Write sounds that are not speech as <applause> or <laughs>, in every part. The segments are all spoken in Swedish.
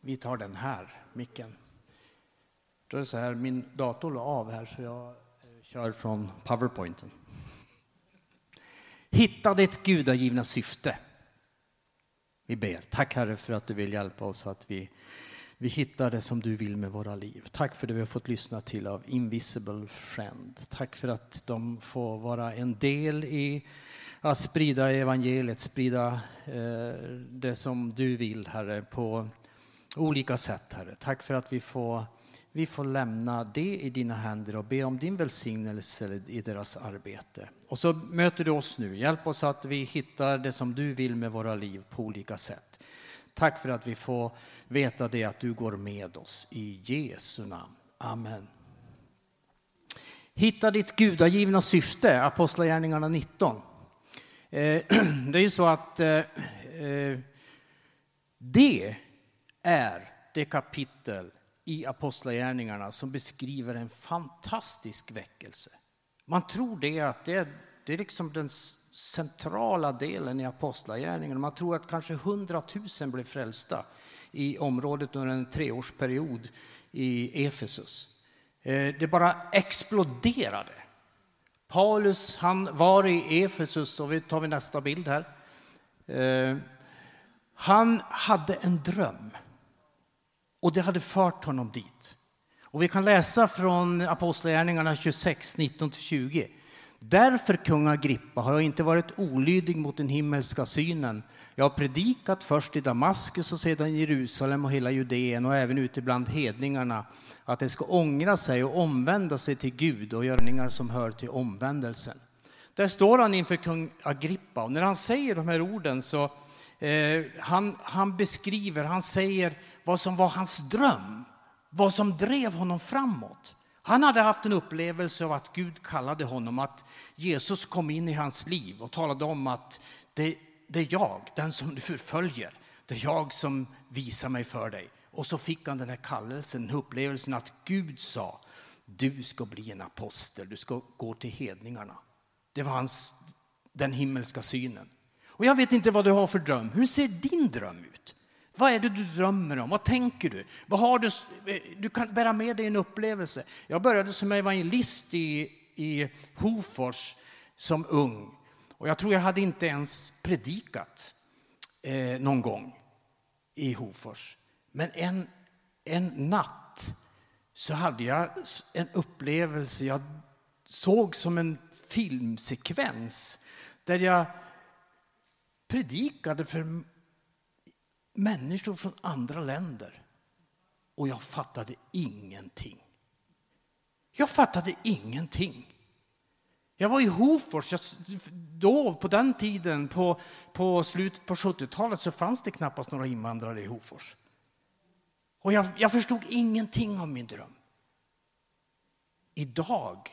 Vi tar den här micken. Då är det så här, min dator la av här så jag eh, kör från powerpointen. Hitta ditt gudagivna syfte. Vi ber. Tack Herre för att du vill hjälpa oss att vi, vi hittar det som du vill med våra liv. Tack för det vi har fått lyssna till av Invisible Friend. Tack för att de får vara en del i att sprida evangeliet, sprida eh, det som du vill Herre på olika sätt Herre. Tack för att vi får, vi får lämna det i dina händer och be om din välsignelse i deras arbete. Och så möter du oss nu. Hjälp oss att vi hittar det som du vill med våra liv på olika sätt. Tack för att vi får veta det att du går med oss. I Jesu namn. Amen. Hitta ditt gudagivna syfte, Apostlagärningarna 19. Eh, <clears throat> det är ju så att eh, eh det är det kapitel i Apostlagärningarna som beskriver en fantastisk väckelse. Man tror det att det är, det är liksom den centrala delen i Apostlagärningarna. Man tror att kanske hundratusen blev frälsta i området under en treårsperiod i Efesus. Eh, det bara exploderade. Paulus han var i Efesus, och vi tar vi nästa bild här. Eh, han hade en dröm och det hade fört honom dit. Och vi kan läsa från Apostlagärningarna 26, 19-20. Därför, kung Agrippa, har jag inte varit olydig mot den himmelska synen. Jag har predikat först i Damaskus och sedan i Jerusalem och hela Judeen och även ute bland hedningarna att de ska ångra sig och omvända sig till Gud och göra som hör till omvändelsen. Där står han inför kung Agrippa och när han säger de här orden så eh, han, han beskriver, han säger vad som var hans dröm, vad som drev honom framåt. Han hade haft en upplevelse av att Gud kallade honom, att Jesus kom in i hans liv och talade om att det, det är jag, den som du förföljer. Det är jag som visar mig för dig. Och så fick han den här kallelsen, upplevelsen att Gud sa du ska bli en apostel, du ska gå till hedningarna. Det var hans, den himmelska synen. Och jag vet inte vad du har för dröm. Hur ser din dröm ut? Vad är det du drömmer om? Vad tänker du? Vad har du? Eh, du kan bära med dig en upplevelse. Jag började som evangelist i, i Hofors som ung. Och jag tror jag hade inte ens predikat eh, någon gång i Hofors. Men en, en natt så hade jag en upplevelse jag såg som en filmsekvens där jag predikade för människor från andra länder. Och jag fattade ingenting. Jag fattade ingenting. Jag var i Hofors. Jag, då, på den tiden, på, på slutet på 70-talet, så fanns det knappast några invandrare i Hofors. Och jag, jag förstod ingenting av min dröm. Idag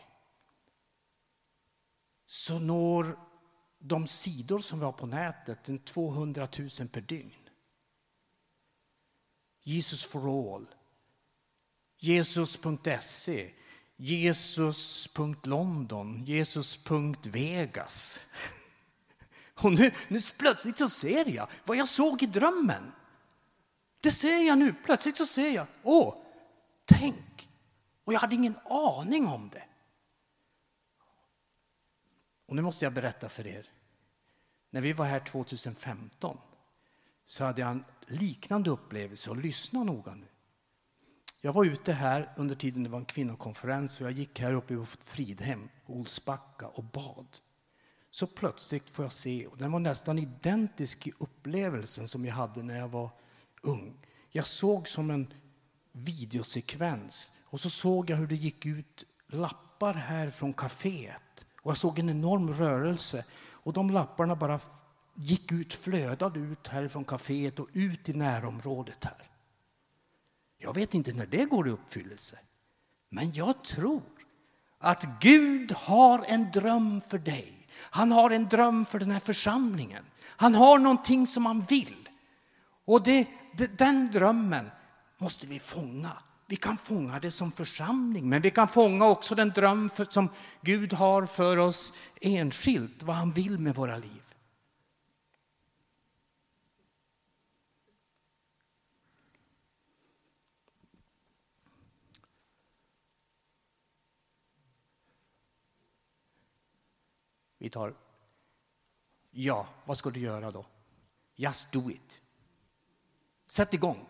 så når de sidor som vi har på nätet 200 000 per dygn. Jesus for all, Jesus.se, Jesus.london, Jesus.vegas. <laughs> Och nu, nu plötsligt så ser jag vad jag såg i drömmen. Det ser jag nu. Plötsligt så ser jag. Åh, tänk! Och jag hade ingen aning om det. Och nu måste jag berätta för er. När vi var här 2015 så hade jag en liknande upplevelse och lyssna noga nu. Jag var ute här under tiden det var en kvinnokonferens och jag gick här uppe i vårt Fridhem, Olsbacka och bad. Så plötsligt får jag se, och den var nästan identisk i upplevelsen som jag hade när jag var ung. Jag såg som en videosekvens och så såg jag hur det gick ut lappar här från kaféet. Och jag såg en enorm rörelse och de lapparna bara gick ut, flödade ut härifrån kaféet och ut i närområdet här. Jag vet inte när det går i uppfyllelse, men jag tror att Gud har en dröm för dig. Han har en dröm för den här församlingen. Han har någonting som han vill. Och det, det, den drömmen måste vi fånga. Vi kan fånga det som församling, men vi kan fånga också den dröm för, som Gud har för oss enskilt, vad han vill med våra liv. Vi tar... Ja, vad ska du göra då? Just do it. Sätt igång.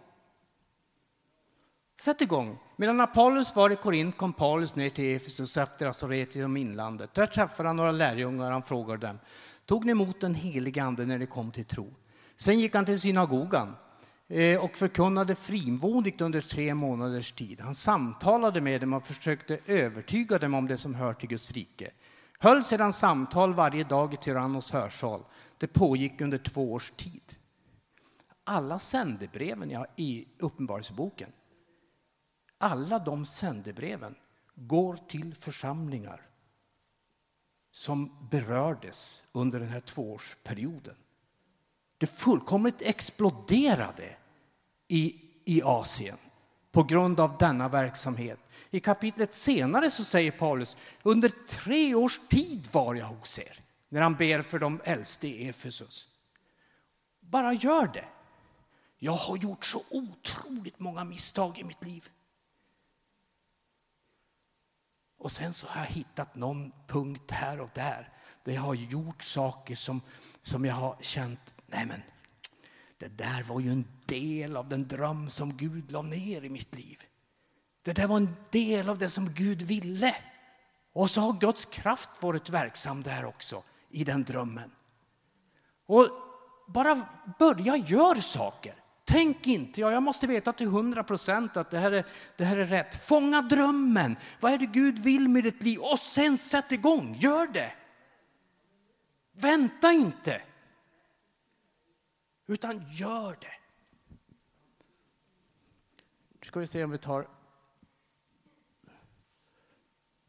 Sätt igång. Medan Apollos var i Korint kom Paulus ner till Efesus efter att ha rest genom inlandet. Där träffade han några lärjungar och han frågade dem. Tog ni emot den helige Ande när ni kom till tro? Sen gick han till synagogan eh, och förkunnade frimodigt under tre månaders tid. Han samtalade med dem och försökte övertyga dem om det som hör till Guds rike. Höll sedan samtal varje dag i Tyrannos hörsal. Det pågick under två års tid. Alla sändebreven i Uppenbarelseboken alla de sändebreven går till församlingar som berördes under den här tvåårsperioden. Det fullkomligt exploderade i, i Asien på grund av denna verksamhet. I kapitlet senare så säger Paulus, under tre års tid var jag hos er, när han ber för de äldste i Efesus. Bara gör det. Jag har gjort så otroligt många misstag i mitt liv. Och sen så har jag hittat någon punkt här och där där jag har gjort saker som, som jag har känt, nej men det där var ju en del av den dröm som Gud la ner i mitt liv. Det där var en del av det som Gud ville. Och så har Guds kraft varit verksam där också, i den drömmen. Och bara börja göra saker. Tänk inte, ja, jag måste veta till hundra procent att det här, är, det här är rätt. Fånga drömmen. Vad är det Gud vill med ditt liv? Och sen sätt igång, gör det. Vänta inte. Utan gör det. Nu ska vi se om vi tar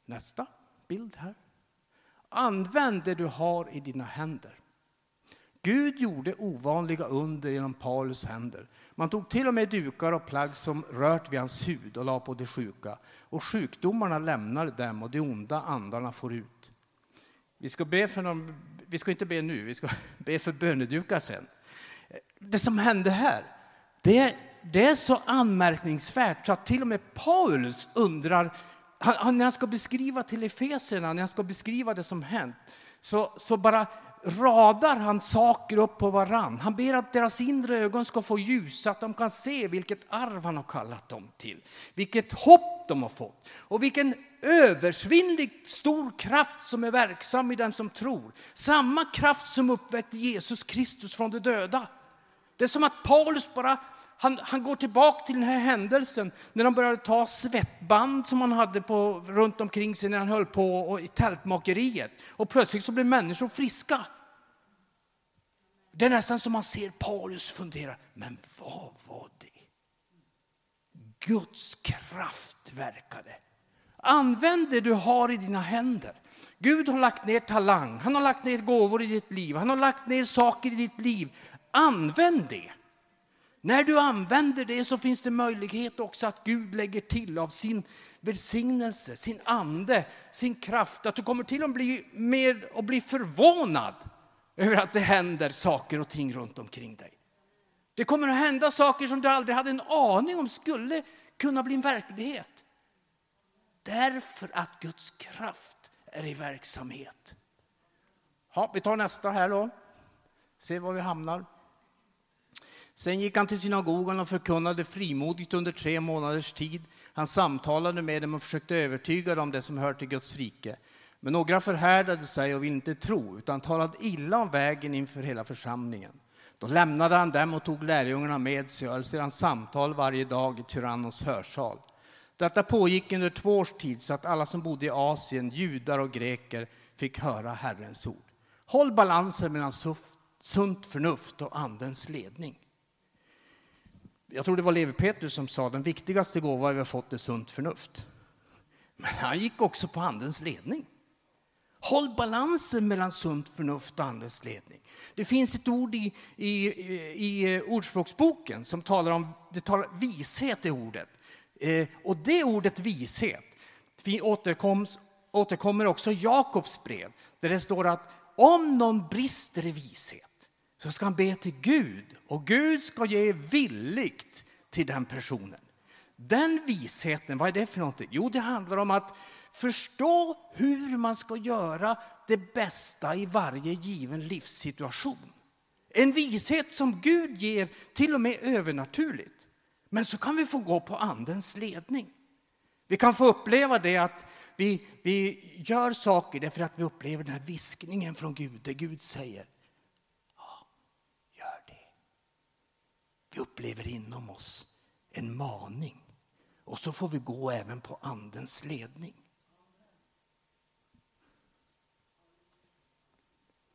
nästa bild här. Använd det du har i dina händer. Gud gjorde ovanliga under genom Paulus händer. Man tog till och med dukar och plagg som rört vid hans hud och la på de sjuka. Och sjukdomarna lämnade dem och de onda andarna får ut. Vi ska be för någon, vi ska inte be nu, vi ska <laughs> be för bönedukar sen. Det som hände här, det, det är så anmärkningsvärt så att till och med Paulus undrar, han, när han ska beskriva till Efeserna, när han ska beskriva det som hänt, så, så bara radar han saker upp på varann. Han ber att deras inre ögon ska få ljus så att de kan se vilket arv han har kallat dem till. Vilket hopp de har fått och vilken översvinnligt stor kraft som är verksam i den som tror. Samma kraft som uppväckte Jesus Kristus från de döda. Det är som att Paulus bara han, han, går tillbaka till den här händelsen när han började ta svettband som han hade på, runt omkring sig när han höll på och, i tältmakeriet. Och plötsligt så blev människor friska. Det är nästan som man ser Paulus fundera, men vad var det? Guds kraft verkade. Använd det du har i dina händer. Gud har lagt ner talang, han har lagt ner gåvor i ditt liv, han har lagt ner saker i ditt liv. Använd det. När du använder det så finns det möjlighet också att Gud lägger till av sin välsignelse, sin ande, sin kraft. Att du kommer till att bli mer och bli förvånad över att det händer saker och ting runt omkring dig. Det kommer att hända saker som du aldrig hade en aning om skulle kunna bli en verklighet. Därför att Guds kraft är i verksamhet. Ja, vi tar nästa här då. Se var vi hamnar. Sen gick han till synagogan och förkunnade frimodigt under tre månaders tid. Han samtalade med dem och försökte övertyga dem om det som hör till Guds rike. Men några förhärdade sig och ville inte tro, utan talade illa om vägen inför hela församlingen. Då lämnade han dem och tog lärjungarna med sig och höll sedan samtal varje dag i Tyrannos hörsal. Detta pågick under två års tid så att alla som bodde i Asien, judar och greker, fick höra Herrens ord. Håll balansen mellan sunt förnuft och Andens ledning. Jag tror det var Levi Petrus som sa den viktigaste gåva vi har fått är sunt förnuft. Men han gick också på Andens ledning. Håll balansen mellan sunt förnuft och Andens ledning. Det finns ett ord i, i, i Ordspråksboken som talar om det talar, vishet i ordet. Eh, och det ordet vishet vi återkoms, återkommer också i Jakobs brev där det står att om någon brister i vishet så ska han be till Gud och Gud ska ge villigt till den personen. Den visheten, vad är det för någonting? Jo, det handlar om att förstå hur man ska göra det bästa i varje given livssituation. En vishet som Gud ger till och med övernaturligt. Men så kan vi få gå på Andens ledning. Vi kan få uppleva det att vi, vi gör saker därför att vi upplever den här viskningen från Gud, det Gud säger ja, gör det. Vi upplever inom oss en maning och så får vi gå även på Andens ledning.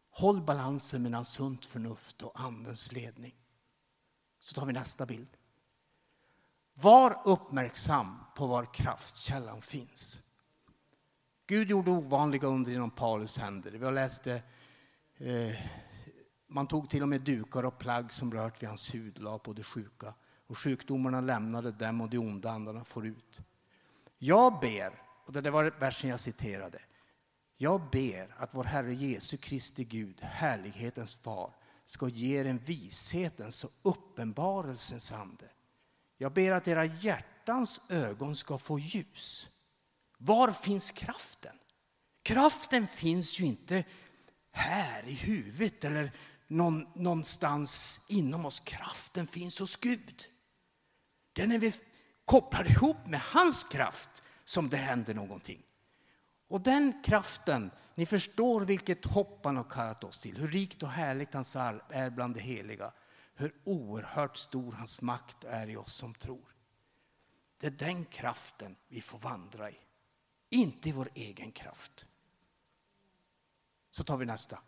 Håll balansen mellan sunt förnuft och Andens ledning. Så tar vi nästa bild. Var uppmärksam på var kraftkällan finns. Gud gjorde ovanliga under genom Paulus händer. Vi har läst det. Eh, man tog till och med dukar och plagg som rört vid hans hud la på de sjuka. Och sjukdomarna lämnade dem och de onda andarna får ut. Jag ber, och det var versen jag citerade. Jag ber att vår Herre Jesu Kristi Gud, härlighetens far, ska ge er en vishetens och uppenbarelsens ande. Jag ber att era hjärtans ögon ska få ljus. Var finns kraften? Kraften finns ju inte här i huvudet eller någon, någonstans inom oss. Kraften finns hos Gud. Det är när vi kopplar ihop med hans kraft som det händer någonting. Och den kraften, ni förstår vilket hopp han har kallat oss till, hur rikt och härligt hans arv är bland de heliga, hur oerhört stor hans makt är i oss som tror. Det är den kraften vi får vandra i, inte i vår egen kraft. Så tar vi nästa.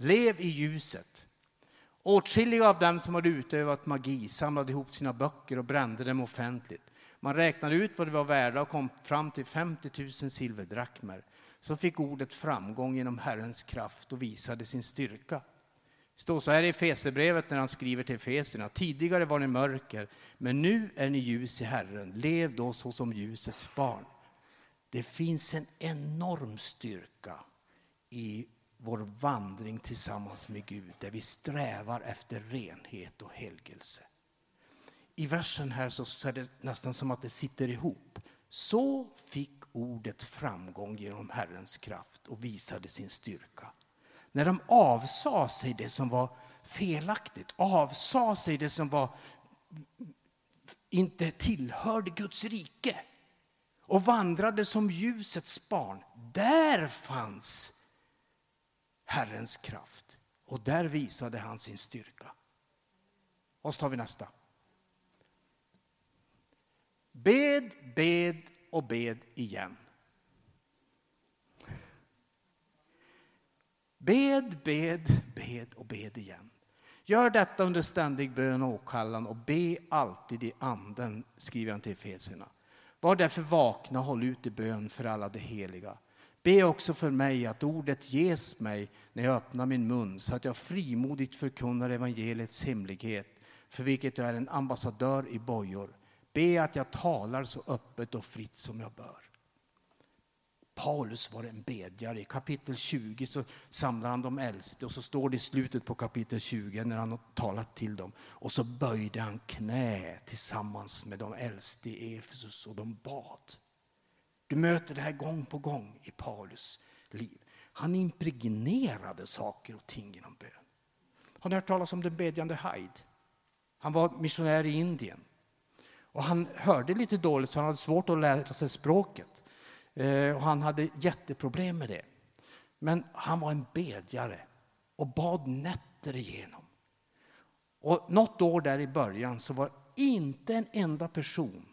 Lev i ljuset. Åtskilliga av dem som hade utövat magi samlade ihop sina böcker och brände dem offentligt. Man räknade ut vad det var värda och kom fram till 50 000 silverdrakmer. Så fick ordet framgång genom Herrens kraft och visade sin styrka. Det står så här i Fesebrevet när han skriver till Feserna. Tidigare var ni mörker, men nu är ni ljus i Herren. Lev då såsom ljusets barn. Det finns en enorm styrka i vår vandring tillsammans med Gud, där vi strävar efter renhet och helgelse i versen här så är det nästan som att det sitter ihop. Så fick ordet framgång genom Herrens kraft och visade sin styrka. När de avsade sig det som var felaktigt, avsade sig det som var inte tillhörde Guds rike och vandrade som ljusets barn. Där fanns Herrens kraft och där visade han sin styrka. Och så tar vi nästa. Bed, bed och bed igen. Bed, bed, bed och bed igen. Gör detta under ständig bön och åkallan och be alltid i anden, skriver han till Efesierna. Var därför vakna och håll ut i bön för alla de heliga. Be också för mig att ordet ges mig när jag öppnar min mun så att jag frimodigt förkunnar evangeliets hemlighet för vilket jag är en ambassadör i bojor Be att jag talar så öppet och fritt som jag bör. Paulus var en bedjare. I kapitel 20 så samlar han de äldste och så står det i slutet på kapitel 20 när han har talat till dem. Och så böjde han knä tillsammans med de äldste i Efesus och de bad. Du möter det här gång på gång i Paulus liv. Han impregnerade saker och ting genom bön. Har ni hört talas om den bedjande Hyde? Han var missionär i Indien. Och han hörde lite dåligt så han hade svårt att lära sig språket. Eh, och han hade jätteproblem med det. Men han var en bedjare och bad nätter igenom. Och något år där i början så var inte en enda person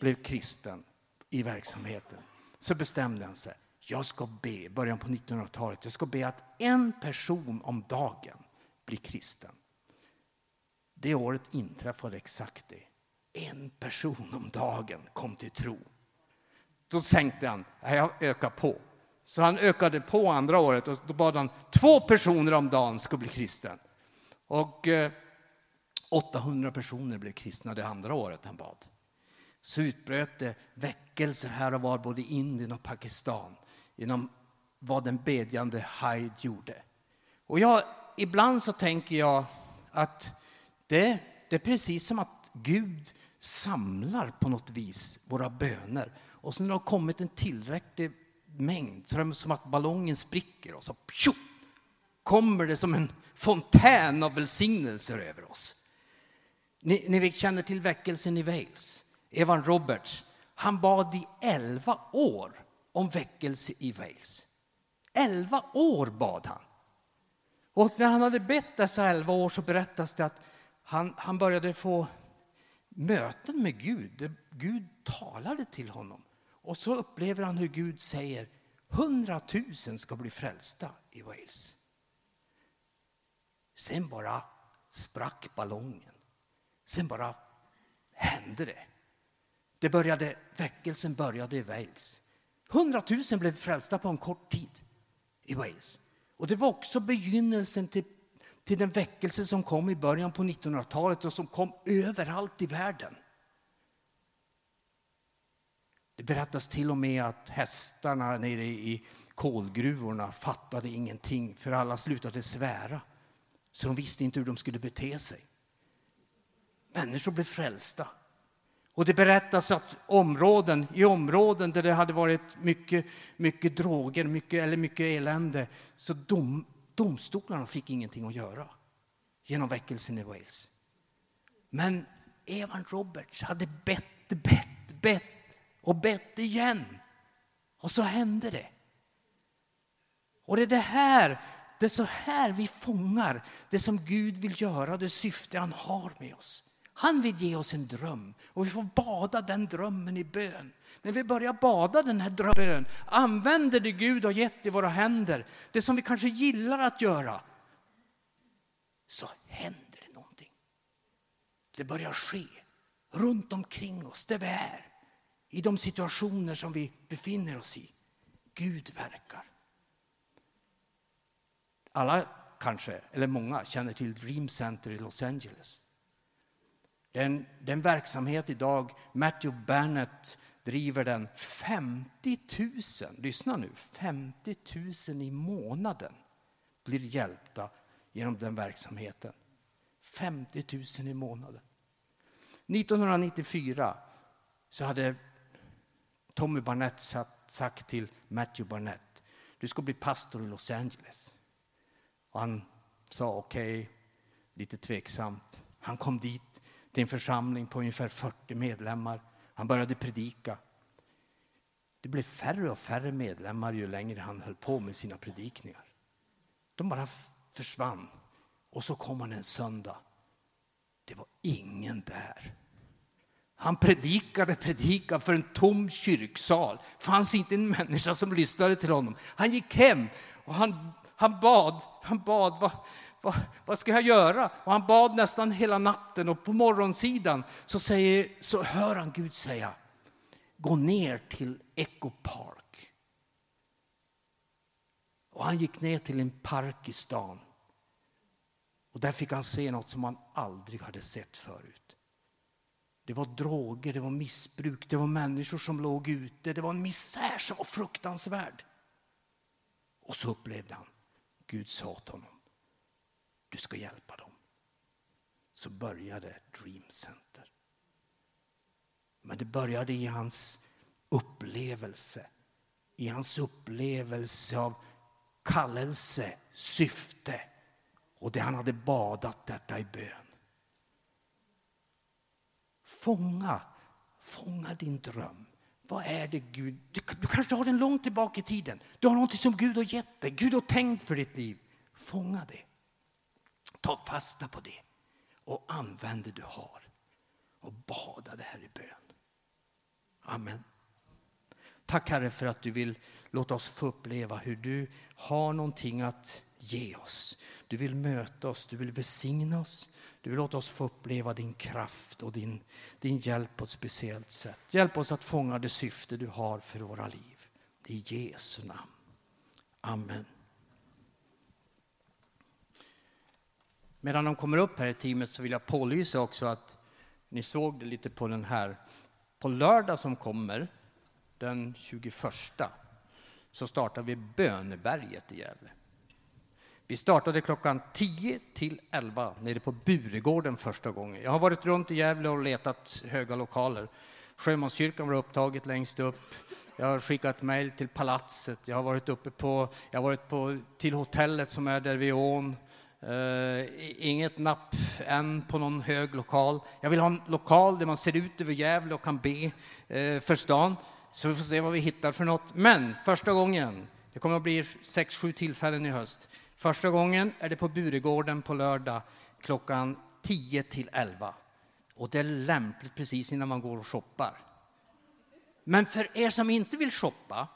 blev kristen i verksamheten. Så bestämde han sig. Jag ska be, början på 1900-talet, jag ska be att en person om dagen blir kristen. Det året inträffade exakt det en person om dagen kom till tro. Då tänkte han, jag ökar på. Så han ökade på andra året och då bad han två personer om dagen ska bli kristen. Och eh, 800 personer blev kristna det andra året han bad. Så utbröt det väckelser här och var både i Indien och Pakistan genom vad den bedjande Hyde gjorde. Och jag, ibland så tänker jag att det, det är precis som att Gud samlar på något vis våra böner. Och sen när det har kommit en tillräcklig mängd, så det är som att ballongen spricker och så pju, kommer det som en fontän av välsignelser över oss. Ni, ni känner till väckelsen i Wales. Evan Roberts, han bad i elva år om väckelse i Wales. Elva år bad han. Och när han hade bett dessa elva år så berättas det att han, han började få möten med Gud. Gud talade till honom. Och så upplever han hur Gud säger hundratusen ska bli frälsta i Wales. Sen bara sprack ballongen. Sen bara hände det det började, väckelsen började i Wales. Hundratusen blev frälsta på en kort tid i Wales. Och det var också begynnelsen till, till den väckelse som kom i början på 1900-talet och som kom överallt i världen. Det berättas till och med att hästarna nere i kolgruvorna fattade ingenting för alla slutade svära. Så de visste inte hur de skulle bete sig. Människor blev frälsta. Och det berättas att områden, i områden där det hade varit mycket, mycket droger mycket, eller mycket elände så dom, domstolarna fick ingenting att göra genom väckelsen i Wales. Men Evan Roberts hade bett, bett, bett och bett igen. Och så hände det. Och det är det här, det är så här vi fångar det som Gud vill göra, det syfte han har med oss. Han vill ge oss en dröm och vi får bada den drömmen i bön. När vi börjar bada den här drömmen, använder det Gud har gett i våra händer, det som vi kanske gillar att göra, så händer det någonting. Det börjar ske runt omkring oss, där vi är, i de situationer som vi befinner oss i. Gud verkar. Alla kanske, eller många, känner till Dream Center i Los Angeles. Den, den verksamhet idag, Matthew Bennett driver den 50 000, lyssna nu, 50 000 i månaden blir hjälpta genom den verksamheten. 50 000 i månaden. 1994 så hade Tommy Barnett sagt till Matthew Barnett, du ska bli pastor i Los Angeles. Och han sa okej, okay, lite tveksamt. Han kom dit till en församling på ungefär 40 medlemmar. Han började predika. Det blev färre och färre medlemmar ju längre han höll på med sina predikningar. De bara försvann. Och så kom han en söndag. Det var ingen där. Han predikade, predikade för en tom kyrksal. Det fanns inte en människa som lyssnade till honom. Han gick hem och han, han bad. Han bad. Vad, vad, vad, ska jag göra? Och han bad nästan hela natten och på morgonsidan så, säger, så hör han Gud säga gå ner till Echo Park. Och han gick ner till en park i stan. Och där fick han se något som han aldrig hade sett förut. Det var droger, det var missbruk, det var människor som låg ute. Det var en misär som var fruktansvärd. Och så upplevde han, Gud sa till honom, du ska hjälpa dem. Så började Dream Center. Men det började i hans upplevelse. I hans upplevelse av kallelse, syfte och det han hade badat detta i bön. Fånga, fånga din dröm. Vad är det Gud... Du, du kanske har den långt tillbaka i tiden. Du har något som Gud har gett dig. Gud har tänkt för ditt liv. Fånga det. Ta fasta på det och använd det du har. Och bada det här i bön. Amen. Tack Herre för att du vill låta oss få uppleva hur du har någonting att ge oss. Du vill möta oss, du vill välsigna oss. Du vill låta oss få uppleva din kraft och din, din hjälp på ett speciellt sätt. Hjälp oss att fånga det syfte du har för våra liv. I Jesu namn. Amen. Medan de kommer upp här i teamet så vill jag pålysa också att ni såg det lite på den här. På lördag som kommer, den 21, så startar vi Böneberget i Gävle. Vi startade klockan 10 till 11 nere på Buregården första gången. Jag har varit runt i Gävle och letat höga lokaler. Sjömanskyrkan var upptaget längst upp. Jag har skickat mejl till palatset, jag har varit uppe på, jag har varit på, till hotellet som är där vid ån. Uh, inget napp än på någon hög lokal. Jag vill ha en lokal där man ser ut över Gävle och kan be eh, uh, för stan. Så vi får se vad vi hittar för något. Men första gången, det kommer att bli sex, sju tillfällen i höst. Första gången är det på Buregården på lördag klockan 10 till 11. Och det är lämpligt precis innan man går och shoppar. Men för er som inte vill shoppa,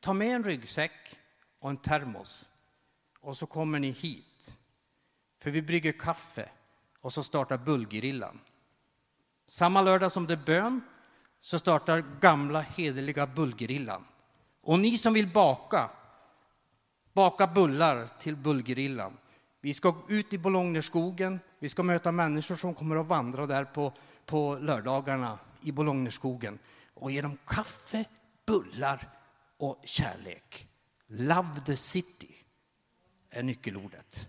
ta med en ryggsäck och en termos och så kommer ni hit. För vi brygger kaffe och så startar bullgerillan. Samma lördag som det är bön så startar gamla hederliga bullgerillan. Och ni som vill baka, baka bullar till bullgerillan. Vi ska ut i Bolognerskogen, vi ska möta människor som kommer att vandra där på, på lördagarna i Bolognerskogen och ge dem kaffe, bullar och kärlek. Love the city är nyckelordet.